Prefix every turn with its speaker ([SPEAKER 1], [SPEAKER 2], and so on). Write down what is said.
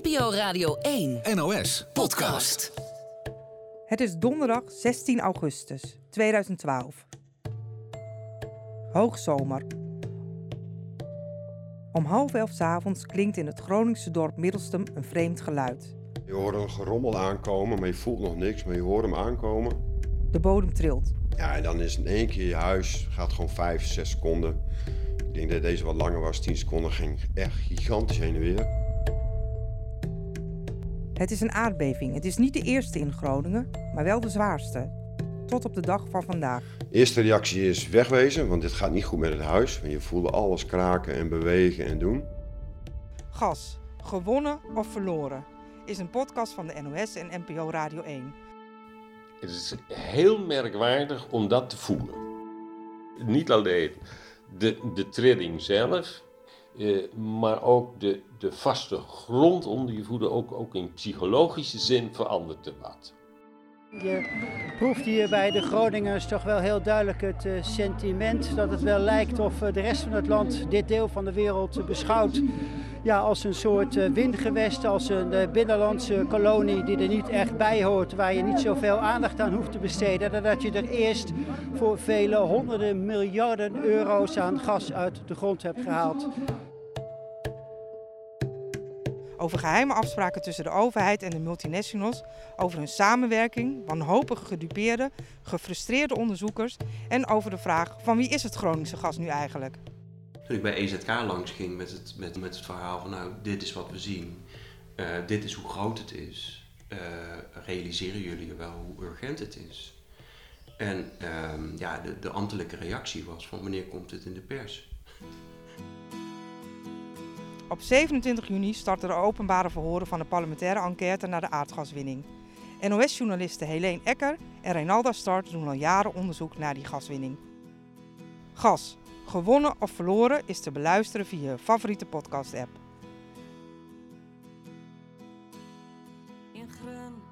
[SPEAKER 1] NPO Radio 1
[SPEAKER 2] NOS
[SPEAKER 1] podcast.
[SPEAKER 3] Het is donderdag 16 augustus 2012. Hoogzomer. Om half elf 's avonds klinkt in het Groningse dorp Middelstum een vreemd geluid.
[SPEAKER 4] Je hoort een gerommel aankomen, maar je voelt nog niks, maar je hoort hem aankomen.
[SPEAKER 3] De bodem trilt.
[SPEAKER 4] Ja, en dan is in één keer je huis, gaat gewoon 5, 6 seconden. Ik denk dat deze wat langer was, 10 seconden, ging echt gigantisch heen en weer.
[SPEAKER 3] Het is een aardbeving. Het is niet de eerste in Groningen, maar wel de zwaarste. Tot op de dag van vandaag.
[SPEAKER 4] Eerste reactie is wegwezen, want dit gaat niet goed met het huis. Want je voelde alles kraken en bewegen en doen.
[SPEAKER 3] Gas, gewonnen of verloren, is een podcast van de NOS en NPO Radio 1.
[SPEAKER 5] Het is heel merkwaardig om dat te voelen. Niet alleen de, de trilling zelf, eh, maar ook de, de vaste grond onder je voeten, ook, ook in psychologische zin verandert er wat.
[SPEAKER 6] Je proeft hier bij de Groningers toch wel heel duidelijk het eh, sentiment dat het wel lijkt of eh, de rest van het land dit deel van de wereld beschouwt ja, als een soort windgewest, als een binnenlandse kolonie die er niet echt bij hoort, waar je niet zoveel aandacht aan hoeft te besteden. Je er eerst voor vele honderden miljarden euro's aan gas uit de grond hebt gehaald.
[SPEAKER 3] Over geheime afspraken tussen de overheid en de multinationals, over hun samenwerking, wanhopige gedupeerde, gefrustreerde onderzoekers en over de vraag van wie is het Groningse gas nu eigenlijk?
[SPEAKER 7] Toen ik bij EZK langs ging met het, met, met het verhaal van nou, dit is wat we zien, eh, dit is hoe groot het is, eh, realiseren jullie wel hoe urgent het is? En ehm, ja, de, de ambtelijke reactie was van wanneer komt het in de pers?
[SPEAKER 3] Op 27 juni starten de openbare verhoren van de parlementaire enquête naar de aardgaswinning. NOS-journalisten Helene Ecker en Reinalda Start doen al jaren onderzoek naar die gaswinning. Gas, gewonnen of verloren, is te beluisteren via je favoriete podcast-app.
[SPEAKER 8] In grun